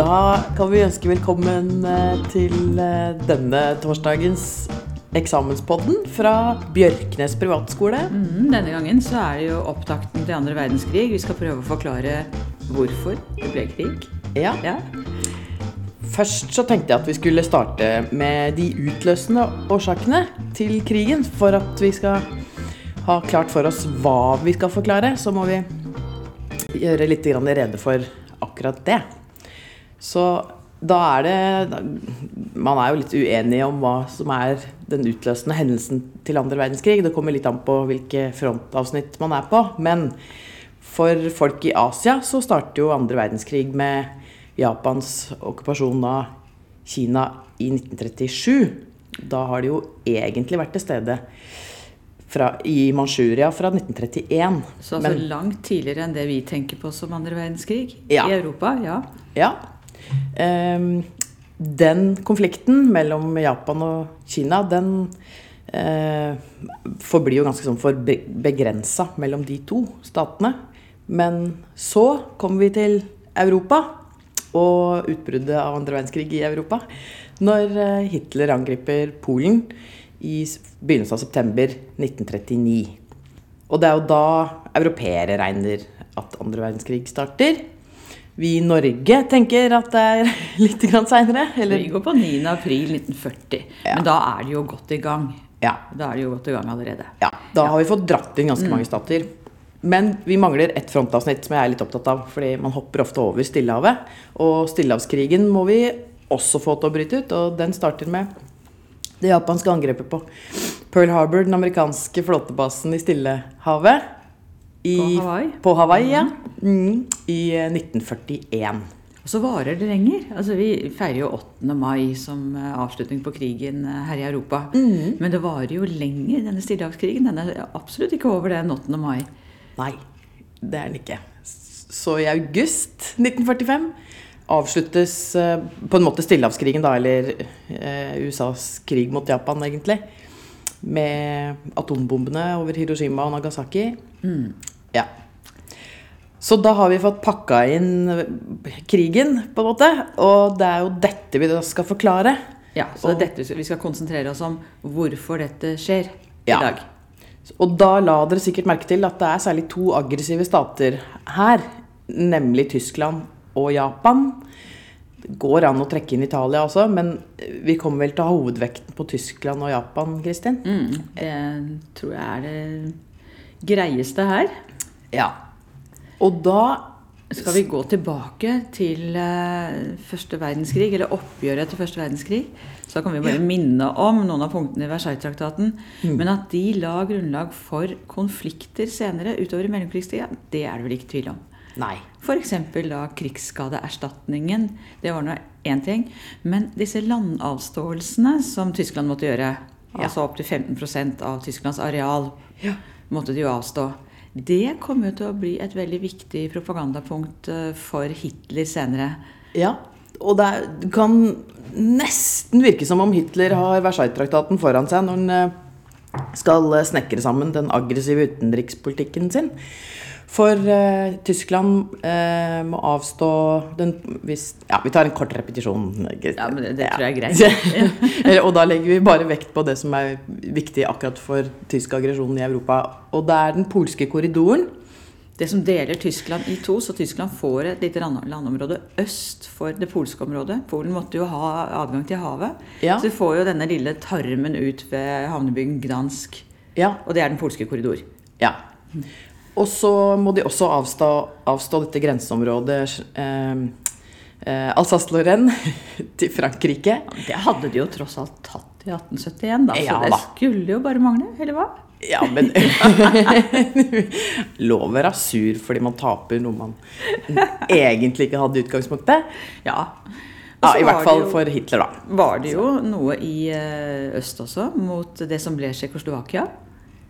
Da kan vi ønske velkommen eh, til eh, denne torsdagens eksamenspodden fra Bjørknes privatskole. Mm, denne gangen så er det jo opptakten til andre verdenskrig. Vi skal prøve å forklare hvorfor det ble krig. Ja. Ja. Først så tenkte jeg at vi skulle starte med de utløsende årsakene til krigen. For at vi skal ha klart for oss hva vi skal forklare, så må vi gjøre litt rede for akkurat det. Så da er det Man er jo litt uenig om hva som er den utløsende hendelsen til andre verdenskrig. Det kommer litt an på hvilke frontavsnitt man er på. Men for folk i Asia så starter jo andre verdenskrig med Japans okkupasjon av Kina i 1937. Da har de jo egentlig vært til stede fra, i Manchuria fra 1931. Så altså Men- langt tidligere enn det vi tenker på som andre verdenskrig Ja. i Europa. Ja. Ja. Ehm, den konflikten mellom Japan og Kina, den eh, forblir jo ganske sånn begrensa mellom de to statene. Men så kommer vi til Europa og utbruddet av andre verdenskrig i Europa. Når eh, Hitler angriper Polen i begynnelsen av september 1939. Og det er jo da europeere regner at andre verdenskrig starter. Vi i Norge tenker at det er litt seinere. Vi går på 9. april 1940. Ja. Men da er det jo godt i gang. Ja, Da er det jo godt i gang allerede. ja, da har vi fått dratt inn ganske mange stater. Men vi mangler ett frontavsnitt som jeg er litt opptatt av. Fordi man hopper ofte over Stillehavet. Og Stillehavskrigen må vi også få til å bryte ut. Og den starter med det japanske angrepet på Pearl Harbor, den amerikanske flåtebasen i Stillehavet. I, På Hawaii? På Hawaii, ja. Mm, I eh, 1941. Og så varer det lenger. Altså, vi feirer jo 8. mai som eh, avslutning på krigen eh, her i Europa. Mm. Men det varer jo lenger, denne stillehavskrigen. Den er absolutt ikke over den 8. mai. Nei, det er den ikke. Så i august 1945 avsluttes eh, på en måte Stillehavskrigen, da, eller eh, USAs krig mot Japan, egentlig. Med atombombene over Hiroshima og Nagasaki. Ja. Så da har vi fått pakka inn krigen, på en måte. Og det er jo dette vi da skal forklare. Ja, så det er dette vi skal konsentrere oss om hvorfor dette skjer Ja. i dag. Og da la dere sikkert merke til at det er særlig to aggressive stater her. Nemlig Tyskland og Japan. Det går an å trekke inn Italia også, men vi kommer vel til å ha hovedvekten på Tyskland og Japan, Kristin? Mm, det tror jeg er det greieste her. Ja. Og da Skal vi gå tilbake til eh, første verdenskrig, eller oppgjøret etter første verdenskrig, så kan vi bare minne om noen av punktene i Versailles-traktaten. Men at de la grunnlag for konflikter senere utover i mellomkrigstida, det er det vel ikke tvil om. Nei. F.eks. da krigsskadeerstatningen. Det var nå én ting. Men disse landavståelsene som Tyskland måtte gjøre, Ja. altså opptil 15% av Tysklands areal, Ja. måtte de jo avstå. Det kommer jo til å bli et veldig viktig propagandapunkt eh, for Hitler senere. Ja. Og det kan nesten virke som om Hitler har Versailles-traktaten foran seg når han eh, skal eh, snekre sammen den aggressive utenrikspolitikken sin. For eh, Tyskland eh, må avstå den hvis, Ja, vi tar en kort repetisjon. Ja, men det, det tror jeg er greit. Og da legger vi bare vekt på det som er viktig akkurat for tysk aggresjon i Europa. Og det er den polske korridoren. Det som deler Tyskland i to, så Tyskland får et lite land- landområde øst for det polske området. Polen måtte jo ha adgang til havet. Ja. Så du får jo denne lille tarmen ut ved havnebyen Gdansk. Ja, Og det er den polske korridor. Ja. Og så må de også avstå, avstå dette grenseområdet eh, eh, Alsace-Lorraine til Frankrike. Det hadde de jo tross alt tatt i 1871, da. Så Ja det skulle jo bare mangle, eller hva? Ja, men Lov å være sur fordi man taper noe man egentlig ikke hadde i utgangspunktet. Ja. Ja, I hvert fall jo- for Hitler, da. Var det jo noe i eh, øst også, mot det som ble Tsjekkoslovakia?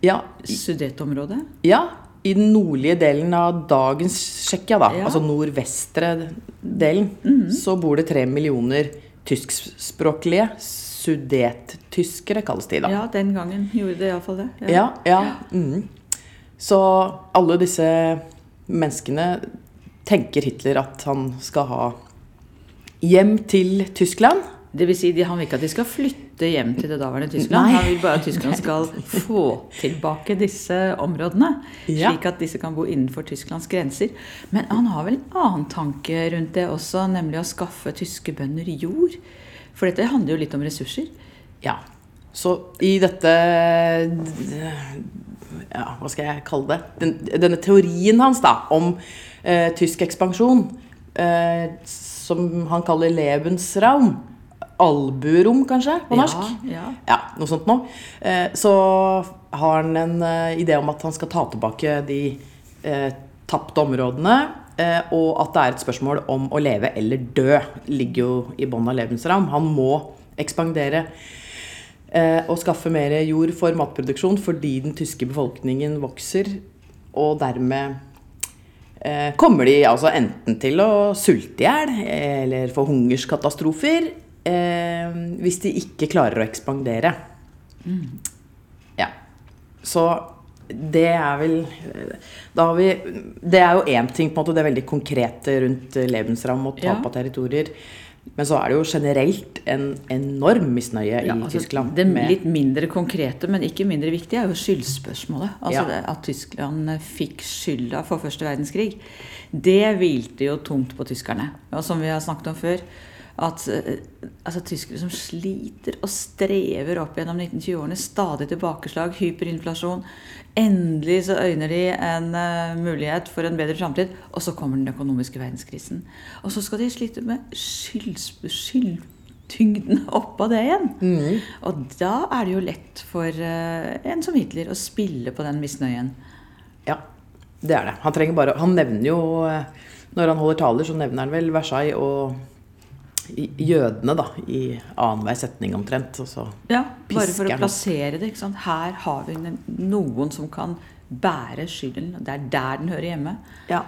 Ja, Sudetområdet? ja, i den nordlige delen av dagens Tsjekkia, da, Ja. altså nordvestre delen, så bor det tre millioner tyskspråklige sudettyskere, kalles de da. Ja, den gangen gjorde det iallfall det. Ja, ja. mhm. Så alle disse menneskene tenker Hitler at han skal ha hjem til Tyskland. Det vil si, de, Han vil ikke at de skal flytte hjem til det daværende Tyskland. Nei. Han vil bare at Tyskland skal få tilbake disse områdene. Ja. Slik at disse kan bo innenfor Tysklands grenser. Men han har vel en annen tanke rundt det også, nemlig å skaffe tyske bønder jord. For dette handler jo litt om ressurser. Ja. Så i dette Ja, hva skal jeg kalle det? Den, denne teorien hans da, om eh, tysk ekspansjon, eh, som han kaller Lebensraum Albuerom, kanskje, på norsk? Ja, ja. Ja, noe sånt noe. Eh, så har han en eh, idé om at han skal ta tilbake de eh, tapte områdene. Eh, og at det er et spørsmål om å leve eller dø. Ligger jo i bånn av Lebensraum. Han må ekspandere eh, og skaffe mer jord for matproduksjon fordi den tyske befolkningen vokser. Og dermed eh, kommer de altså enten til å sulte i hjel eller få hungerskatastrofer eh, hvis de ikke klarer å ekspandere. Ja. Så det er vel Da har vi Det er jo én ting, på en måte, det er veldig konkrete rundt eh, Lebensraum og tap Ja. territorier. Men så er det jo generelt en enorm misnøye Ja, i altså, Tyskland. Det litt mindre konkrete, men ikke mindre viktige, er jo skyldspørsmålet. Altså Ja. det, At Tyskland fikk skylda for første verdenskrig. Det hvilte jo tungt på tyskerne. Og som vi har snakket om før, at eh, altså, tyskere som sliter og strever opp gjennom 1920-årene, stadig tilbakeslag, hyperinflasjon. Endelig så øyner de en uh, mulighet for en bedre framtid, og så kommer den økonomiske verdenskrisen. Og så skal de slite med skylds- skyldtyngden oppå det igjen. Og da er det jo lett for uh, en som Hitler å spille på den misnøyen. Ja, det er det. Han trenger bare Han nevner jo Når han holder taler, så nevner han vel Versailles og jødene, da, i annenhver setning omtrent. Og så Ja, Bare for å plassere det. Her har vi noen som kan bære skylden. Det er der den hører hjemme. Ja.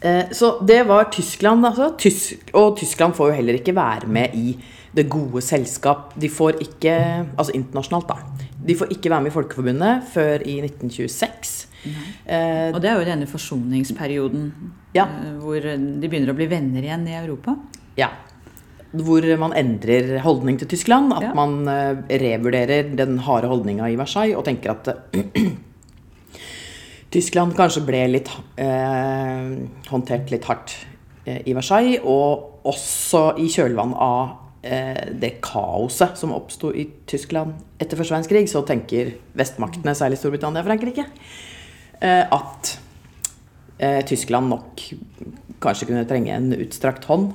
Eh, Så det var Tyskland, altså. Tysk, og Tyskland får jo heller ikke være med i det gode selskap. De får ikke Altså internasjonalt, da. De får ikke være med i Folkeforbundet før i 1926. Eh, Og det er jo denne forsoningsperioden Ja. eh, hvor de begynner å bli venner igjen i Europa. Ja. Hvor man endrer holdning til Tyskland. At Ja. man eh, revurderer den harde holdninga i Versailles og tenker at eh, Tyskland kanskje ble litt eh, håndtert litt hardt eh, i Versailles. Og også i kjølvann av det kaoset som oppsto i Tyskland etter første verdenskrig, så tenker vestmaktene, særlig Storbritannia og Frankrike, at eh, Tyskland nok kanskje kunne trenge en utstrakt hånd.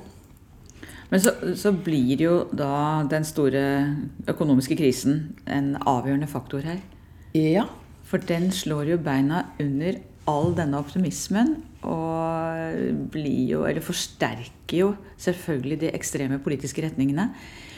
Men så, så blir jo da den store økonomiske krisen en avgjørende faktor her. Ja. For den slår jo beina under all denne optimismen og blir jo, eller forsterker jo selvfølgelig de ekstreme politiske retningene.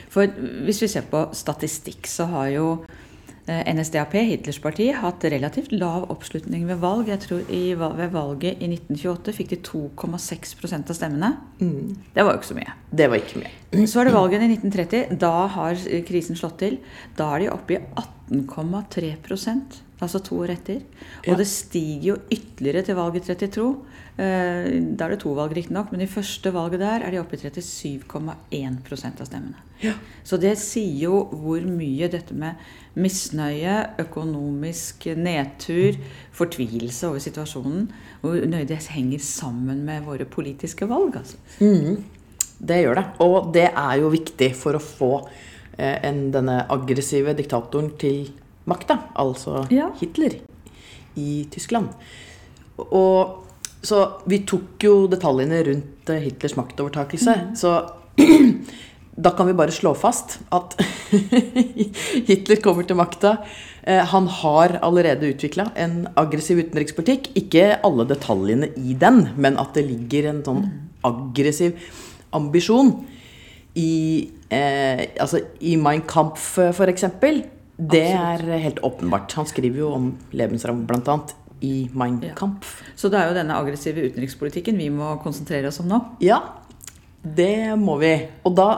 For hvis vi ser på statistikk, så har jo eh, NSDAP, Hitlers parti, hatt relativt lav oppslutning ved valg. Jeg tror i, Ved valget i 1928 fikk de 2,6% av stemmene. Det var jo ikke så mye. Det var ikke mye. Så er det valget i 1930. Da har krisen slått til. Da er de oppe i 18,3% altså to år etter. Og Ja. det stiger jo ytterligere til valget 32. Eh, Da er det to valg, riktignok, men i første valget der er de oppe i 37,1 av stemmene. Ja. Så det sier jo hvor mye dette med misnøye, økonomisk nedtur, fortvilelse over situasjonen, hvor nøye det henger sammen med våre politiske valg. altså. Det gjør det. Og det er jo viktig for å få eh, en, denne aggressive diktatoren til makta, altså Ja. Hitler, i Tyskland. Og så vi tok jo detaljene rundt eh, Hitlers maktovertakelse. Så da kan vi bare slå fast at Hitler kommer til makta. Eh, Han har allerede utvikla en aggressiv utenrikspolitikk. Ikke alle detaljene i den, men at det ligger en sånn aggressiv ambisjon i, eh, altså i Mein Kampf, for eksempel. Det er helt åpenbart. Han skriver jo om Lebensraum bl.a. i Mein Ja. Så det er jo denne aggressive utenrikspolitikken vi må konsentrere oss om nå. Ja, det må vi. Og da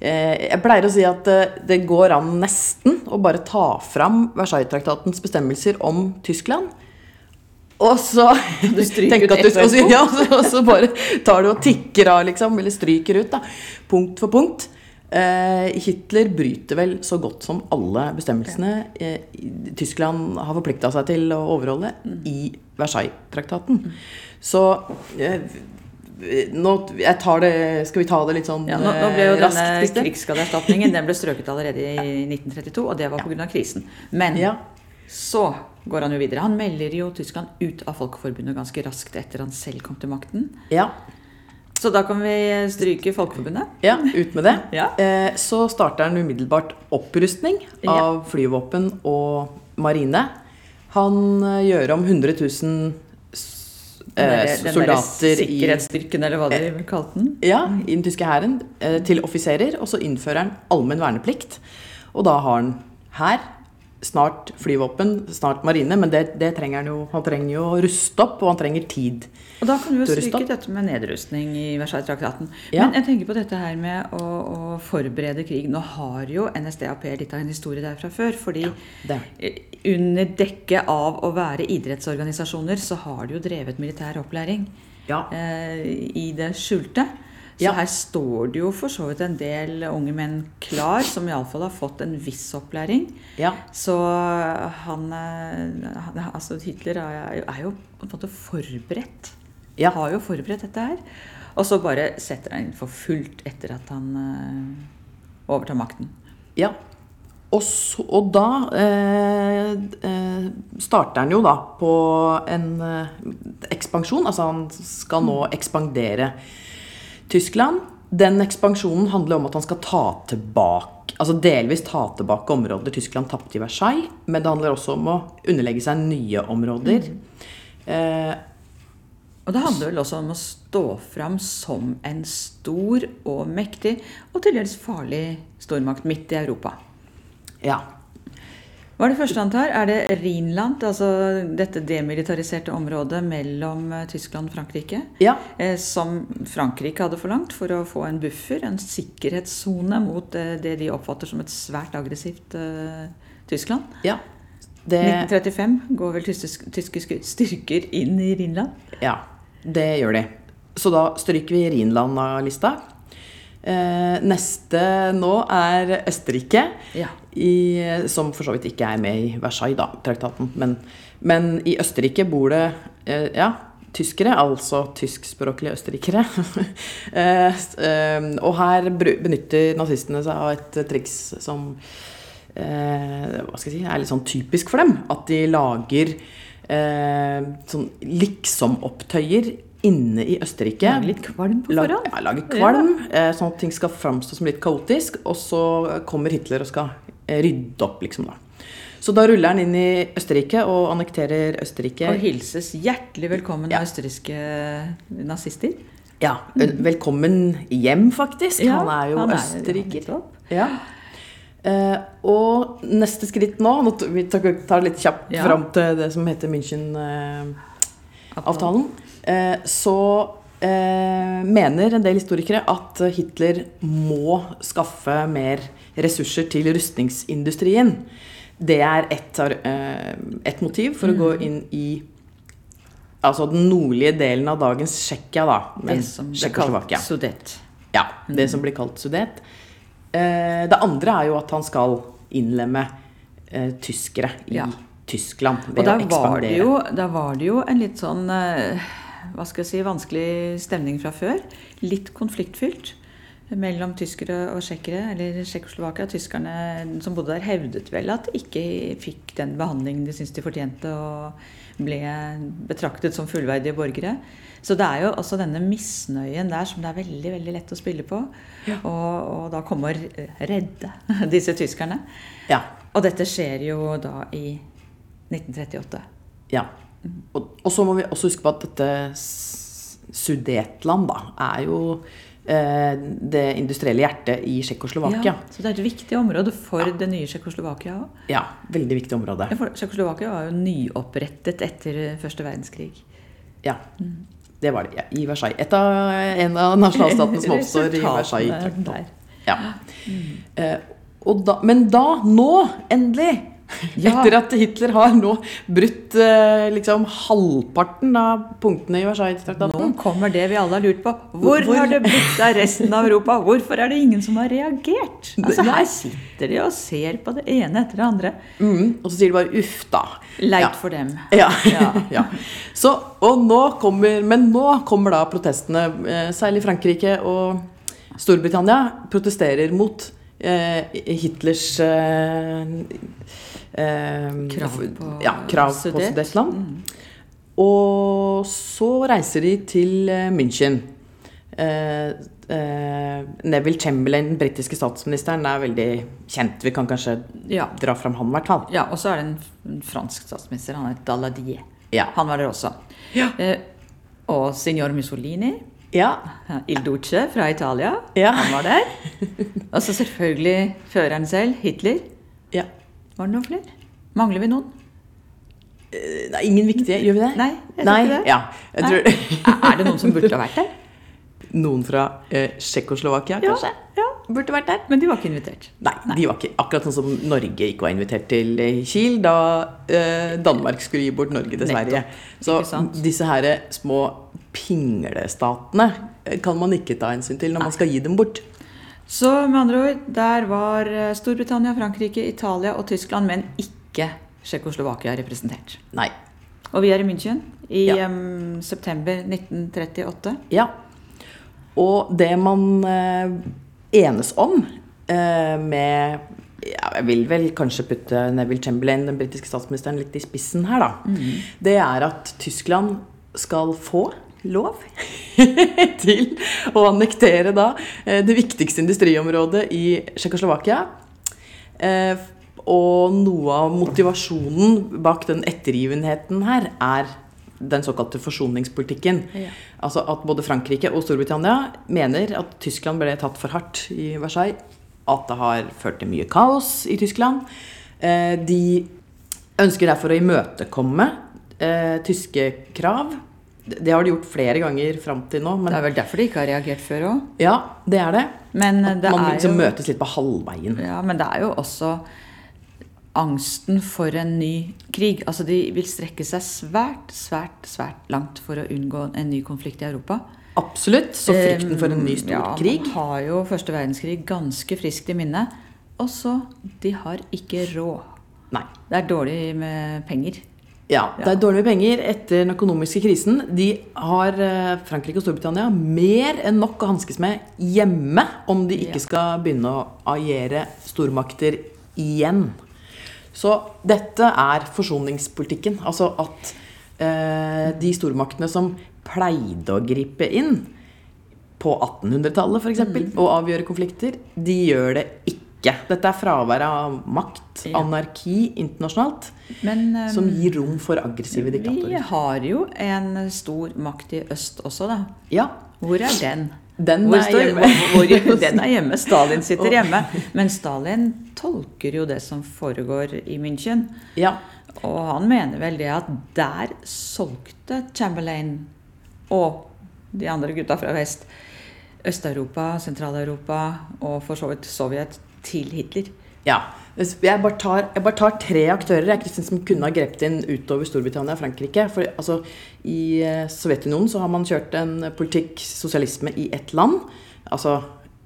eh, Jeg pleier å si at eh, det går an nesten å bare ta fram Versailles-traktatens bestemmelser om Tyskland. Og så Du tenker at du- skal så- Ja, så- og så bare tar du og tikker av, liksom. Eller stryker ut, da. Punkt for punkt. Eh, Hitler bryter vel så godt som alle bestemmelsene eh, Tyskland har forplikta seg til å overholde i Versailles-traktaten. Så eh, nå, det, Skal vi ta det litt sånn Ja, nå, nå ble jo raskt? denne krigsskadeerstatningen den ble strøket allerede i 1932, og det var pga. av krisen. Men Ja. så går han jo videre. Han melder jo Tyskland ut av Folkeforbundet ganske raskt etter han selv kom til makten. Ja. Så da kan vi stryke Folkeforbundet. Ja, ut med det. Ja. Eh, så starter han umiddelbart opprustning av flyvåpen og marine. Han eh, gjør om 100 000 Den eh, den soldater i, Sikkerhetsstyrken, eller hva de kalte den. ja, i den tyske hæren til offiserer. Og så innfører han allmenn verneplikt. Og da har han hær, snart flyvåpen, snart marine. Men det, det trenger han jo. Han trenger jo å ruste opp, og han trenger tid. Og da kan du jo stryke dette med nedrustning i Versailles-traktaten. Ja. Men jeg tenker på dette her med å, å forberede krig. Nå har jo NSDAP litt av en historie der fra før. Fordi det. eh, under dekke av å være idrettsorganisasjoner, så har de jo drevet militær opplæring Ja. eh, i det skjulte. Så Ja. her står det jo for så vidt en del unge menn klar, som iallfall har fått en viss opplæring. ja. Så han, eh, han Altså Hitler er, er jo på en måte forberedt. Ja. Har jo forberedt dette her. Og så bare setter han inn for fullt etter at han uh, overtar makten. Ja. Og, så, og da eh, eh, starter han jo da på en eh, ekspansjon. Altså han skal nå ekspandere Tyskland. Den ekspansjonen handler om at han skal ta tilbake Altså delvis ta tilbake områder Tyskland tapte i Versailles. Men det handler også om å underlegge seg nye områder. Eh, Og det handler vel også om å stå fram som en stor og mektig og til dels farlig stormakt midt i Europa. ja. Hva er det første han tar? Er det Rhinland, altså dette demilitariserte området mellom eh, Tyskland og Frankrike? Ja. Eh, som Frankrike hadde forlangt for å få en buffer, en sikkerhetssone mot eh, det de oppfatter som et svært aggressivt uh, Tyskland. ja. Det, 1935 går vel tyske, tyske styrker inn i Rhinland. Ja, det gjør de. Så da stryker vi Rhinland av lista. Eh, neste nå er Østerrike, Ja. I, som for så vidt ikke er med i Versailles-traktaten. Men, men i Østerrike bor det eh, ja, tyskere, altså tyskspråklige østerrikere. eh, eh, og her benytter nazistene seg av et triks som eh, hva skal jeg si, er litt sånn typisk for dem. At de lager eh, sånn liksom-opptøyer inne i Østerrike. Lage litt kvalm på forhånd. Ja, lage kvalm, ja. sånn at ting skal framstå som litt kaotisk. Og så kommer Hitler og skal rydde opp, liksom. da. Så da ruller han inn i Østerrike og annekterer Østerrike. Og hilses hjertelig velkommen Ja. østerrikske nazister. Ja, Velkommen hjem, faktisk. Ja, han er jo han er- østerriker. Ja. Eh, og neste skritt nå nå Vi tar litt kjapt Ja. fram til det som heter München-avtalen. Eh, så eh, mener en del historikere at Hitler må skaffe mer ressurser til rustningsindustrien. Det er ett eh, motiv for å Mm. gå inn i Altså den nordlige delen av dagens Tsjekkia, da. Men Det som blir kalt Sudet. Ja, det som blir kalt Sudet. Eh, det andre er jo at han skal innlemme eh, tyskere i Ja. Tyskland ved å da var, det ekspandere. jo, da var det jo en litt sånn hva skal jeg si, vanskelig stemning fra før. Litt konfliktfylt mellom tyskere og tsjekkere, eller Tsjekkoslovakia. Tyskerne som bodde der, hevdet vel at de ikke fikk den behandlingen de syntes de fortjente, og ble betraktet som fullverdige borgere. Så det er jo også denne misnøyen der som det er veldig veldig lett å spille på. Og, og da komme og redde disse tyskerne. Ja. Og dette skjer jo da i 1938. ja. Og, og så må vi også huske på at dette Sudetland da, er jo eh, det industrielle hjertet i Tsjekkoslovakia. Ja, så det er et viktig område for det nye Tsjekkoslovakia òg. Ja, veldig viktig område. Tsjekkoslovakia var jo nyopprettet etter første verdenskrig. Ja, det var det. Ja, I Versailles. Et av, en av nasjonalstatene som oppstår i Versailles. der. Ja. Eh, og da, men da, nå, endelig, Ja. Etter at Hitler har nå brutt eh, liksom halvparten av punktene i Versailles-traktaten. Nå kommer det vi alle har lurt på. Hvor, Hvor- har det blitt av resten av Europa? Hvorfor er det ingen som har reagert? Altså, her sitter de og ser på det ene etter det andre. Mm, og så sier de bare 'uff, da'. Leit Ja. for dem. Ja. Ja. Så, og nå kommer, men nå kommer da protestene, eh, særlig Frankrike og Storbritannia, protesterer mot eh, Hitlers eh, Krav på ja, krav på Sudet. Mm. Og så reiser de til eh, München. Eh, eh, Neville Chamberlain, den britiske statsministeren, er veldig kjent. Vi kan kanskje Ja. dra fram han, i hvert fall. ja, og så er det en, fransk statsminister. Han heter Daladier. Ja. Han var der også. Ja. Og signor Mussolini. Ja. Il Duce fra Italia. Ja. Han var der. Og så selvfølgelig føreren selv, Hitler. ja. Var det noen flere? Mangler vi noen? Eh, Nei, ingen viktige, gjør vi det? Nei, jeg Nei, det. Ja, jeg Nei. tror Er det noen som burde ha vært der? Noen fra eh, Tsjekkoslovakia, kanskje? ja. Burde vært der. Men de var ikke invitert. Nei, de var ikke akkurat sånn som Norge ikke var invitert til eh, Kiel da eh, Danmark skulle gi bort Norge til Sverige. Så disse her små pinglestatene eh, kan man ikke ta hensyn til når man skal gi dem bort. Så med andre ord, der var eh, Storbritannia, Frankrike, Italia og Tyskland, men ikke Tsjekkoslovakia representert. Nei. Og vi er i München i Ja. um, september 1938. Ja. Og det man eh, enes om eh, med ja, Jeg vil vel kanskje putte Neville Chamberlain, den britiske statsministeren, litt i spissen her, da. Det er at Tyskland skal få lov til å annektere da eh, det viktigste industriområdet i Tsjekkoslovakia. Eh, og noe av motivasjonen bak den ettergivenheten her er den såkalte forsoningspolitikken. Ja. Altså at både Frankrike og Storbritannia mener at Tyskland ble tatt for hardt i Versailles. At det har ført til mye kaos i Tyskland. Eh, de ønsker derfor å imøtekomme tyske krav. Det har de gjort flere ganger fram til nå. Det er vel derfor de ikke har reagert før òg. ja, det er det. Men eh, det Man er liksom jo møtes litt på halvveien. Ja, men det er jo også angsten for en ny krig. Altså De vil strekke seg svært, svært, svært langt for å unngå en ny konflikt i Europa. Absolutt. Så frykten for en ny stor ja, krig. Man har jo første verdenskrig ganske friskt i minne. Og så De har ikke råd. Nei. Det er dårlig med penger. Ja, det er dårlig med penger etter den økonomiske krisen. De har, eh, Frankrike og Storbritannia, mer enn nok å hanskes med hjemme om de ikke skal begynne å agere stormakter igjen. Så dette er forsoningspolitikken. Altså at eh, de stormaktene som pleide å gripe inn på 1800-tallet f.eks. eksempel og avgjøre konflikter, de gjør det ikke. Dette er fravær av makt, Ja. anarki internasjonalt, Men um, som gir rom for aggressive diktatorer. vi har jo en stor makt i øst også, da. Ja, Hvor er den? den Hvor er hjemme. hvor, den er hjemme. Stalin sitter hjemme. Men Stalin tolker jo det som foregår i München. Ja, Og han mener vel det at der solgte Chamberlain og de andre gutta fra vest Øst-Europa, Sentral-Europa og for så vidt Sovjet til Hitler. ja. Jeg bare, tar, jeg bare tar tre aktører jeg, som kunne ha grepet inn utover Storbritannia og Frankrike. For altså, I eh, Sovjetunionen så har man kjørt en politikk, sosialisme, i ett land. Altså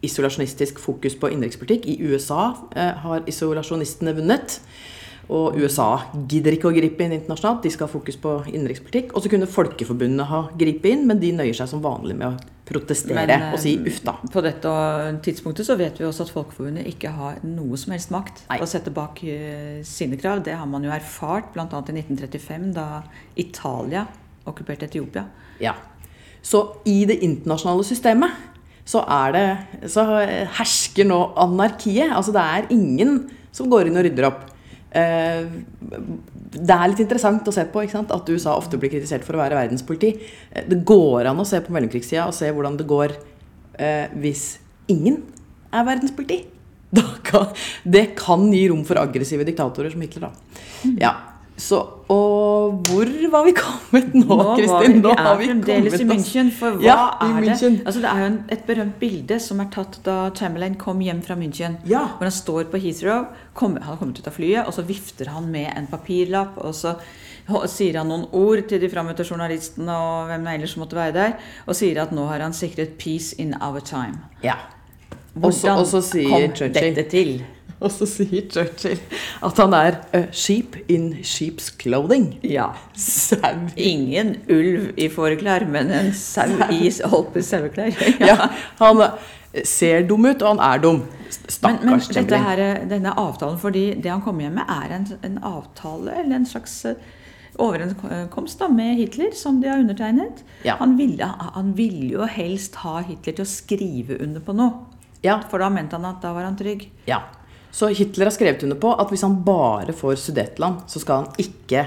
isolasjonistisk fokus på innenrikspolitikk. I USA eh, har isolasjonistene vunnet. Og USA gidder ikke å gripe inn internasjonalt. De skal ha fokus på innenrikspolitikk. Og så kunne Folkeforbundet ha gripet inn, men de nøyer seg som vanlig med å protestere Men, eh, og si uff da. På dette tidspunktet så vet vi også at Folkeforbundet ikke har noe som helst makt Nei. å sette bak eh, sine krav. Det har man jo erfart bl.a. i 1935, da Italia okkuperte Etiopia. Ja. Så i det internasjonale systemet så er det Så hersker nå anarkiet. Altså det er ingen som går inn og rydder opp. Eh, Det er litt interessant å se på at USA ofte blir kritisert for å være verdenspoliti. Eh, Det går an å se på mellomkrigstida og se hvordan det går eh, hvis ingen er verdenspoliti. Kan, det kan gi rom for aggressive diktatorer som Hitler, da. Ja. Så, og hvor var vi kommet nå, Nå Kristin? Nå har vi fremdeles i München, for hva Ja, er det? Altså, det er jo en, et berømt bilde som er tatt da Chamberlain kom hjem fra München. Ja. Hvor han står på Heathrow, kom, han har kommet ut av flyet, og så vifter han med en papirlapp, og så og sier han noen ord til de frammøtte journalistene og hvem det ellers måtte være der, og sier at nå har han sikret 'peace in our time'. Ja. Hvordan og så sier kom Churchill dette til? Og så sier Churchill at han er a sheep in sheep's clothing. Ja. Sau. Ingen ulv i fåreklær, men en sau i på saueklær. Ja, han eh, ser dum ut, og han er dum. Men, Stakkars men dette her, denne avtalen, fordi det han kommer hjem med, er en, en avtale, eller en slags eh, overenskomst da, med Hitler, som de har undertegnet. Ja. Han, ville, han ville jo helst ha Hitler til å skrive under på noe. Ja, For da mente han at da var han trygg. ja. Så Hitler har skrevet under på at hvis han bare får Sudetland, så skal han ikke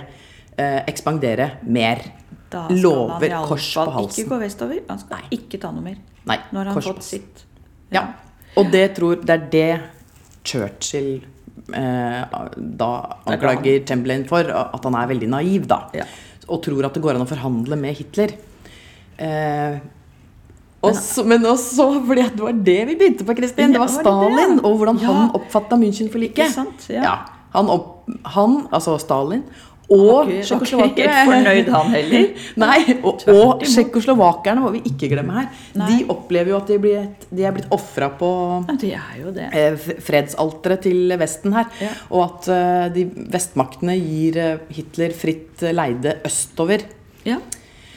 eh, ekspandere mer. Da skal Lover han kors på halsen. Ikke gå vestover. Han skal ikke ta noe mer. Nei, Nå har han fått sitt. Ja. Og det, tror, det er det Churchill eh, da anklager Chamberlain for. At han er veldig naiv, da. Ja. Og tror at det går an å forhandle med Hitler. Eh, også, men også fordi det var det vi begynte på, Kristin. Det var? Stalin, og hvordan han oppfatta München-forliket. Ja. han, opp, han, altså Stalin, og var ikke- fornøyd, han heller. Nei, og, og tsjekkoslovakerne må vi ikke glemme her. Nei. De opplever jo at de, blir de er blitt ofra på Ja, eh, fredsalteret til Vesten her. Ja. Og at eh, de vestmaktene gir eh, Hitler fritt leide østover. Ja.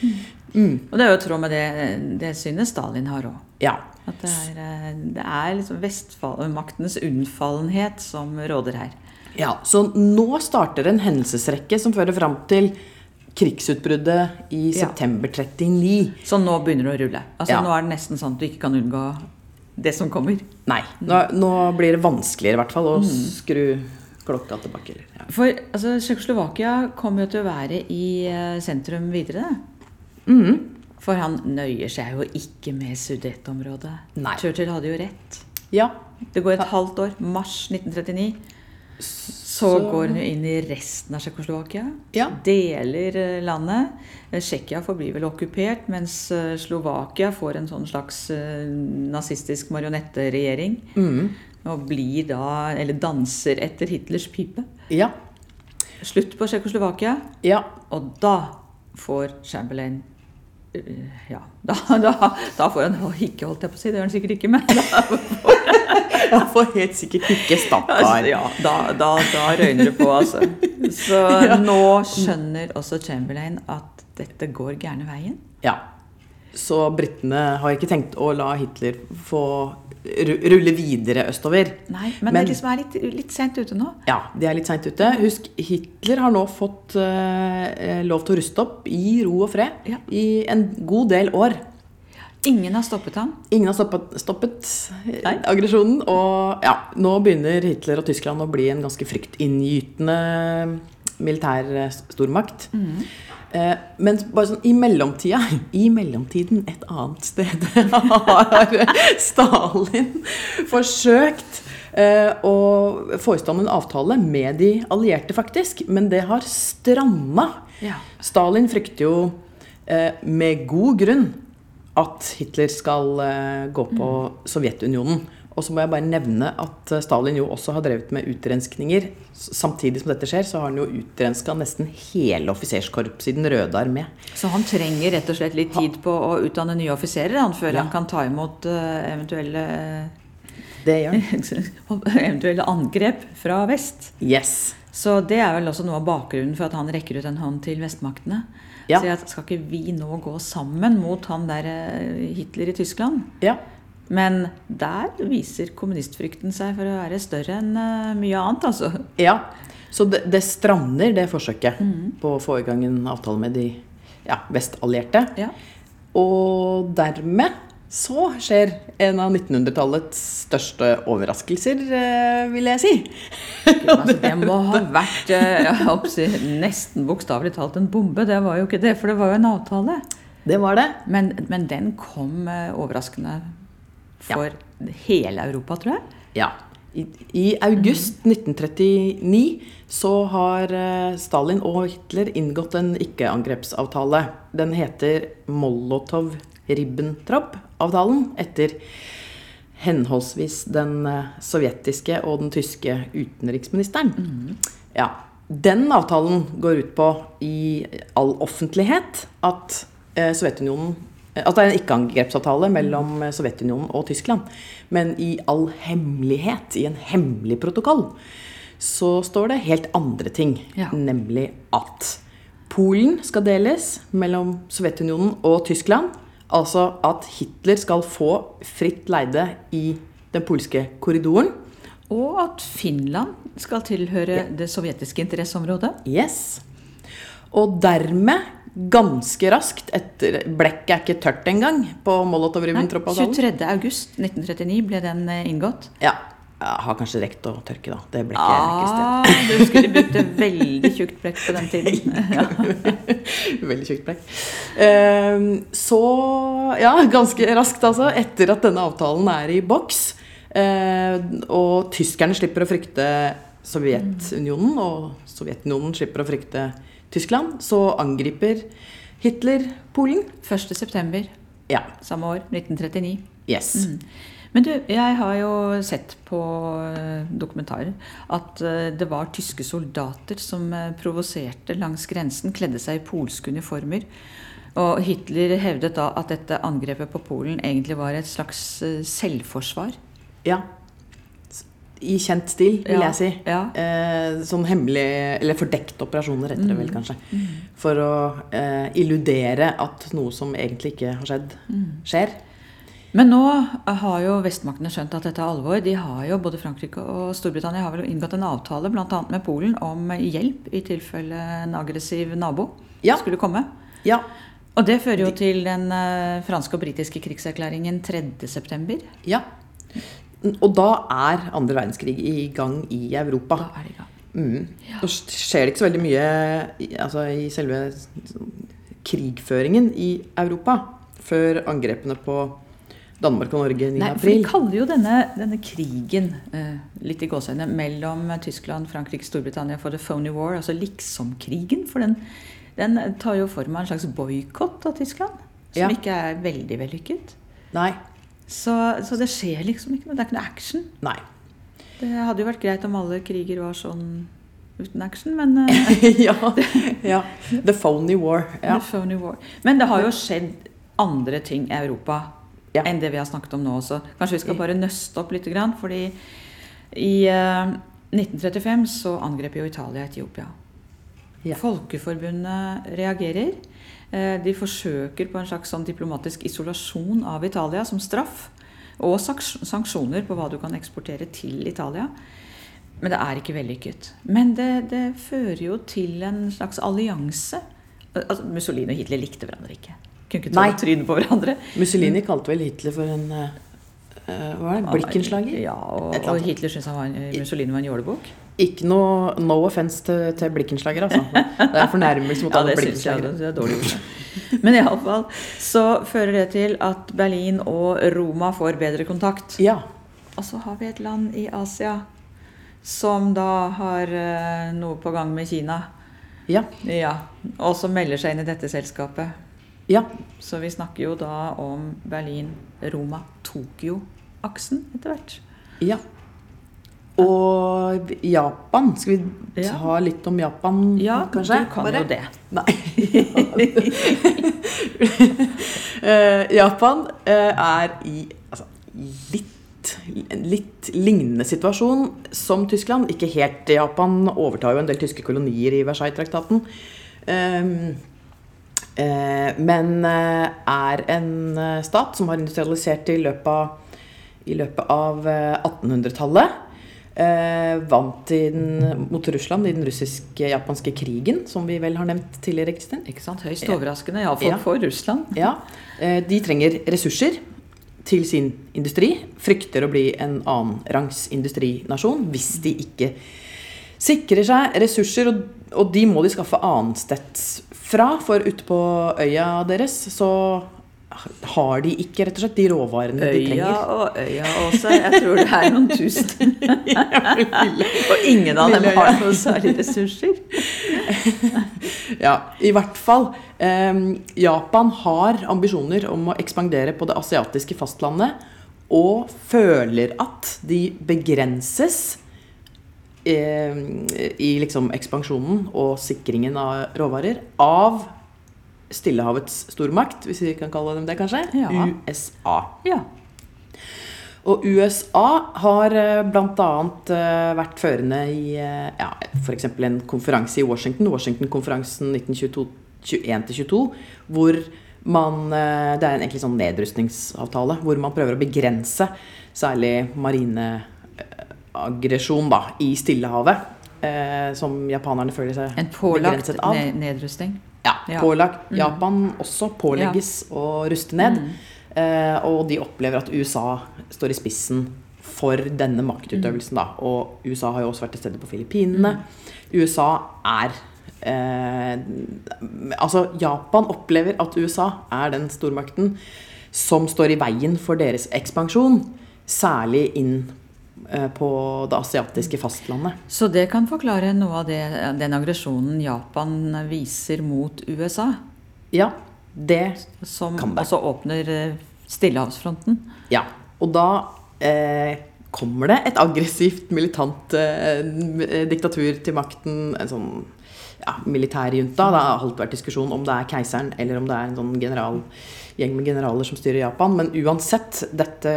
Mm. Og det er jo i tråd med det, det synet Stalin har òg. Ja. At det er, eh, det er liksom vestmaktenes unnfallenhet som råder her. ja. Så nå starter en hendelsesrekke som fører fram til krigsutbruddet i september 39. Så nå begynner det å rulle. Altså Ja. Nå er det nesten sånn at du ikke kan unngå det som kommer. Nei, nå, nå blir det vanskeligere i hvert fall å Mm. skru klokka tilbake. Ja. For altså, Tsjekkoslovakia kommer jo til å være i eh, sentrum videre. Mhm. For han nøyer seg jo ikke med Sudetområdet. Churchill hadde jo rett. ja. Det går et halvt år. Mars 1939. Så går han jo inn i resten av Tsjekkoslovakia. Ja. Deler eh, landet. Eh, Tsjekkia forblir vel okkupert, mens eh, Slovakia får en sånn slags nazistisk marionetteregjering. Mm. Og blir da, eller danser etter Hitlers pipe. ja. Slutt på Tsjekkoslovakia, Ja. og da får Chamberlain eh, ja, da, da, da får han ikke, holdt jeg på å si, det gjør han sikkert ikke, men da, Jeg får helt sikkert ikke stappar. Altså, ja, da, da røyner det på, altså. Så nå skjønner også Chamberlain at dette går gærne veien. Ja. Så britene har ikke tenkt å la Hitler få rulle videre østover. Nei, men, Men- de liksom er litt, litt sent ute nå. Ja, de er litt seint ute. Husk, Hitler har nå fått uh, lov til å ruste opp i ro og fred Ja. i en god del år. Ingen har stoppet ham. Ingen har stoppet, stoppet eh, aggresjonen. Og ja, nå begynner Hitler og Tyskland å bli en ganske fryktinngytende militær stormakt. stormakt. Eh, men bare sånn i mellomtida, i mellomtiden et annet sted, har Stalin forsøkt eh, å få i stand en avtale med de allierte, faktisk. Men det har stranda. Ja. Stalin frykter jo eh, med god grunn at Hitler skal eh, gå på Sovjetunionen. Og så må jeg bare nevne at eh, Stalin jo også har drevet med utrenskninger. Samtidig som dette skjer, så har han jo utrenska nesten hele offiserskorpset i Den røde armé. Så han trenger rett og slett litt tid på å utdanne nye offiserer han, før Ja. han kan ta imot eh, eventuelle, Det gjør han. eventuelle angrep fra vest. Yes. Så det er vel også noe av bakgrunnen for at han rekker ut en hånd til vestmaktene. Ja. Så jeg, skal ikke vi nå gå sammen mot han der eh, Hitler i Tyskland? Ja. Men der viser kommunistfrykten seg for å være større enn eh, mye annet, altså. ja. Så det, det strander, det forsøket på å få i gang en avtale med de ja, vestallierte. Ja. Og dermed så skjer en av 1900-tallets største overraskelser, eh, vil jeg si. Altså, det må ha vært eh, å si, nesten bokstavelig talt en bombe. Det var jo ikke det, for det var jo en avtale. Det var det. Men, men den kom eh, overraskende for hele Europa, tror jeg. Ja. I, I august 1939 så har eh, Stalin og Hitler inngått en ikke-angrepsavtale. Den heter Molotov-Ribbentrop-avtalen etter henholdsvis den eh, sovjetiske og den tyske utenriksministeren. Ja, Den avtalen går ut på i all offentlighet at eh, Sovjetunionen at det er en ikke-angrepsavtale mellom Sovjetunionen og Tyskland. Men i all hemmelighet, i en hemmelig protokoll, så står det helt andre ting. Ja. Nemlig at Polen skal deles mellom Sovjetunionen og Tyskland. Altså at Hitler skal få fritt leide i den polske korridoren. Og at Finland skal tilhøre det sovjetiske interesseområdet. Yes. Og dermed, ganske raskt etter Blekket er ikke tørt engang på Molotov-Ribbentrop-avtalen. 23.8.1939 ble den eh, inngått. Ja. Jeg har kanskje rekt å tørke, da. Det blekket er ikke sted. Ah, du skulle de brukte veldig tjukt blekk på den tiden. Ja. Veldig tjukt blekk. Ehm, så ja, ganske raskt altså, etter at denne avtalen er i boks, eh, og tyskerne slipper å frykte Sovjetunionen, og Sovjetunionen slipper å frykte Tyskland, så angriper Hitler Polen. 1.9. Ja. samme år, 1939. Yes. Men du, jeg har jo sett på eh, dokumentarer at eh, det var tyske soldater som eh, provoserte langs grensen, kledde seg i polske uniformer. Og Hitler hevdet da at dette angrepet på Polen egentlig var et slags selvforsvar. Ja. I kjent stil, vil jeg si. ja. Eh, sånn hemmelig Eller fordekte operasjoner, heter det Mm. vel kanskje. For å eh, illudere at noe som egentlig ikke har skjedd, Mm. skjer. Men nå har jo vestmaktene skjønt at dette er alvor. De har jo, Både Frankrike og Storbritannia har vel inngått en avtale bl.a. med Polen om hjelp i tilfelle en aggressiv nabo Ja. skulle komme. Ja. Og det fører jo til den eh, franske og britiske krigserklæringen 3.9. ja. Og da er andre verdenskrig i gang i Europa. Da er det i gang. Mm. Nå skjer det ikke så veldig mye altså, i selve krigføringen i Europa før angrepene på Danmark og Norge 9. Nei, for de kaller jo denne, denne krigen eh, litt i gåseøyne, mellom Tyskland, Frankrike, Storbritannia for the phony war, altså liksom-krigen. For den, den tar jo for meg en slags boikott av Tyskland, som Ja. ikke er veldig vellykket. Nei. Så, så det skjer liksom ikke noe. Det er ikke noe action. Nei. Det hadde jo vært greit om alle kriger var sånn uten action, men eh, ja, ja. The phony war. Ja. the phony war. Men det har jo skjedd andre ting i Europa Ja. enn det vi har snakket om nå også. Kanskje vi skal bare nøste opp litt, grann, fordi i eh, 1935 så angrep jo Italia Etiopia. Folkeforbundet reagerer. Eh, De forsøker på en slags sånn diplomatisk isolasjon av Italia som straff. Og sanksjoner på hva du kan eksportere til Italia. Men det er ikke vellykket. Men det, det fører jo til en slags allianse. Altså, Mussolini og Hitler likte hverandre ikke. Kunne ikke tåle trynet på hverandre. Mussolini kalte vel Hitler for en uh, eh, Hva var det? Blikkenslager? Ja, og, og. Hitler syntes Mussolini var en jålebukk. Ikke noe no offence til, til blikkenslager, altså. Det er fornærmelse mot Ja, alle blikkenslagere. det er dårlig gjort. Men iallfall så fører det til at Berlin og Roma får bedre kontakt. Ja. Og så har vi et land i Asia som da har eh, noe på gang med Kina. Ja. Ja, Og som melder seg inn i dette selskapet. Ja. Så vi snakker jo da om Berlin-Roma-Tokyo-aksen etter hvert. ja. Og Japan. Skal vi Ja. ta litt om Japan, Ja, kanskje? du kan Bare? jo det. Nei. Eh, Japan eh, er i altså, litt, en litt lignende situasjon som Tyskland. Ikke helt. Japan overtar jo en del tyske kolonier i Versailles-traktaten. Um, eh, men er en stat som har industrialisert i løpet av, i løpet av eh, 1800-tallet. Eh, vant i den, mot Russland i den russisk-japanske krigen, som vi vel har nevnt tidligere. Kristin. Ikke sant? Høyst overraskende, iallfall Ja. for Russland. Ja, eh, De trenger ressurser til sin industri. Frykter å bli en annenrangs industrinasjon hvis de ikke sikrer seg ressurser. Og, og de må de skaffe annensteds fra, for ute på øya deres så har de ikke rett og slett de råvarene de trenger. Øya og øya også. Jeg tror det er noen tusen. og ingen av dem øya. har noe særlig ressurser. Ja, i hvert fall. Eh, Japan har ambisjoner om å ekspandere på det asiatiske fastlandet, og føler at de begrenses eh, i liksom ekspansjonen og sikringen av råvarer av Stillehavets stormakt, hvis vi kan kalle dem det, kanskje. Ja. USA. Ja. Og USA har bl.a. vært førende i eh, ja, f.eks. en konferanse i Washington, Washington-konferansen 1921-22, hvor man eh, Det er en egentlig sånn nedrustningsavtale hvor man prøver å begrense særlig marineaggresjon i Stillehavet. Eh, som japanerne føler seg begrenset av. En pålagt nedrustning. Ja, pålagt. Japan også pålegges å ruste ned. Mm. Eh, og de opplever at USA står i spissen for denne maktutøvelsen. Da. Og USA har jo også vært til stede på Filippinene. USA er eh, Altså, Japan opplever at USA er den stormakten som står i veien for deres ekspansjon. Særlig inn på det asiatiske fastlandet. Så det kan forklare noe av det, den aggresjonen Japan viser mot USA. Ja, det Som Kan det. Som også åpner eh, Stillehavsfronten. Ja, og da eh, kommer det et aggressivt, militant eh, diktatur til makten. En sånn ja, militærjunta. Det har alltid vært diskusjon om det er keiseren eller om det er en sånn general, gjeng med generaler som styrer Japan. Men uansett, dette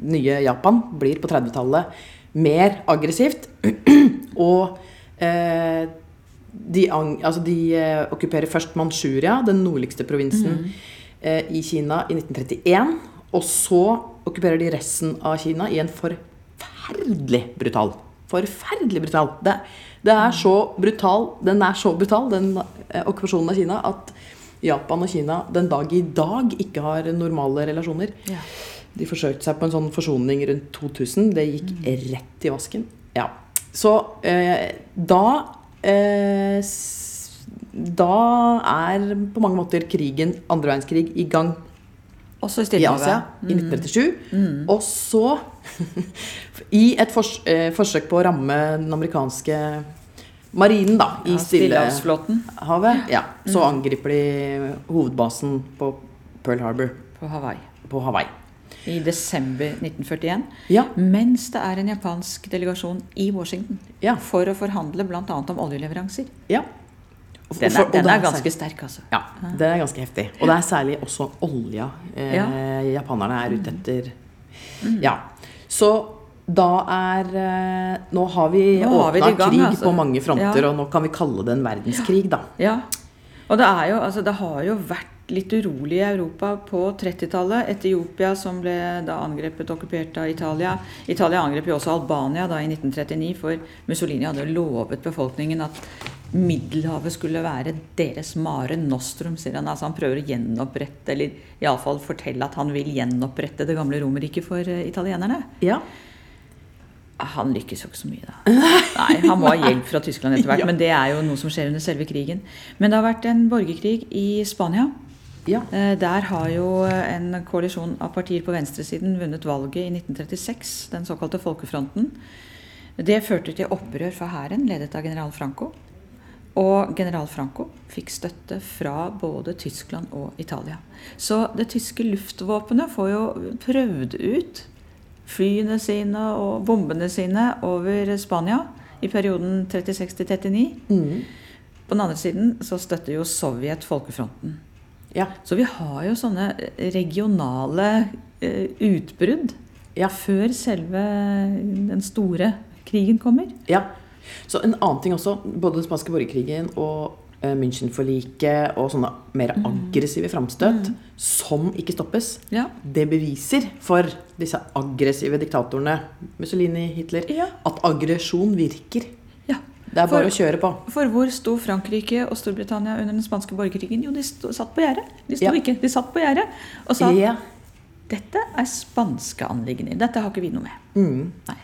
nye Japan blir på 30-tallet mer aggressivt. og eh, de, altså de eh, okkuperer først Manchuria, den nordligste provinsen eh, i Kina, i 1931. Og så okkuperer de resten av Kina i en forferdelig brutal. Forferdelig brutal. Det, det er så brutal, den er så brutal, den eh, okkupasjonen av Kina, at Japan og Kina den dag i dag ikke har normale relasjoner. Ja. De forsøkte seg på en sånn forsoning rundt 2000. Det gikk rett i vasken. Ja. Så eh, da eh, Da er på mange måter krigen, andre verdenskrig, i gang Også i i mm. I 1937. Og så, i et fors eh, forsøk på å ramme den amerikanske marinen da, i Ja, Stillehavsflåten Stillehavet, ja, så angriper de hovedbasen på Pearl Harbor på Hawaii. på Hawaii. I desember 1941. Ja, Mens det er en japansk delegasjon i Washington ja, for å forhandle bl.a. om oljeleveranser. ja. Den er, den er ganske sterk, altså. Ja, det er ganske heftig. Og det er særlig også olja eh, Ja. japanerne er ute etter. Ja. Så da er eh, Nå har vi åpna krig altså. på mange fronter, Ja. og nå kan vi kalle det en verdenskrig, da. Ja. Og det, er jo, altså, det har jo vært litt urolig i Europa på 30-tallet. Etiopia som ble da angrepet og okkupert av Italia. Italia angrep jo også Albania da i 1939, for Mussolini hadde lovet befolkningen at Middelhavet skulle være deres mare nostrum, sier han. Altså han prøver å gjenopprette, eller iallfall fortelle at han vil gjenopprette det gamle Romerriket for eh, italienerne. Ja. Han lykkes jo ikke så mye, da. Nei, Han må ha hjelp fra Tyskland etter hvert, Ja. men det er jo noe som skjer under selve krigen. Men det har vært en borgerkrig i Spania. ja. Eh, Der har jo en koalisjon av partier på venstresiden vunnet valget i 1936, den såkalte Folkefronten. Det førte til opprør fra hæren, ledet av general Franco. Og general Franco fikk støtte fra både Tyskland og Italia. Så det tyske luftvåpenet får jo prøvd ut flyene sine og bombene sine over Spania i perioden 36 til 39. Mm. På den andre siden så støtter jo Sovjet folkefronten. ja. Så vi har jo sånne regionale eh, utbrudd Ja. før selve den store krigen kommer. Ja. Så en annen ting også, både den spanske borgerkrigen og eh, München-forliket og sånne mer aggressive framstøt som ikke stoppes, Ja. det beviser for disse aggressive diktatorene, Mussolini, Hitler, Ja. at aggresjon virker. ja. Det er For- bare å kjøre på. For hvor sto Frankrike og Storbritannia under den spanske borgerkrigen? Jo, de sto, satt på gjerdet. De sto ikke, de satt på gjerdet og sa dette er spanske anliggender. Dette har ikke vi noe med. Mm. Nei.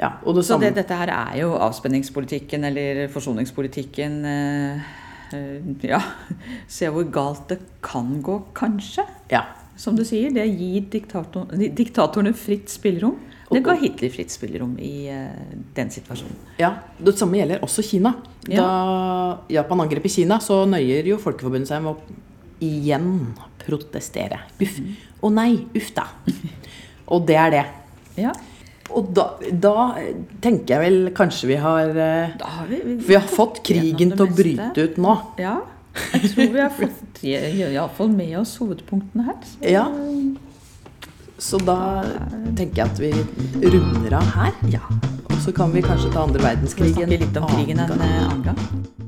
Ja. Det Så det, dette her er jo avspenningspolitikken eller forsoningspolitikken eh, eh, ja, se hvor galt det kan gå, kanskje. Ja. Som du sier, det gir diktator, diktatorene fritt spillerom. Det ga Hitler fritt spillerom i eh, den situasjonen. ja. Det samme gjelder også Kina. Da Japan angrep i Kina, så nøyer jo Folkeforbundet seg med å igjen protestere. Uff. Å nei, uff da. Og det er det. Ja, Og da, da tenker jeg vel kanskje vi har eh, har vi, Vi har fått krigen til å bryte ut nå. Ja, jeg tror vi har fått iallfall med oss hovedpunktene her. Så, Ja. Så da tenker jeg at vi runder av her. ja. Og så kan vi kanskje ta andre Vi verdenskrig en eh, annen gang.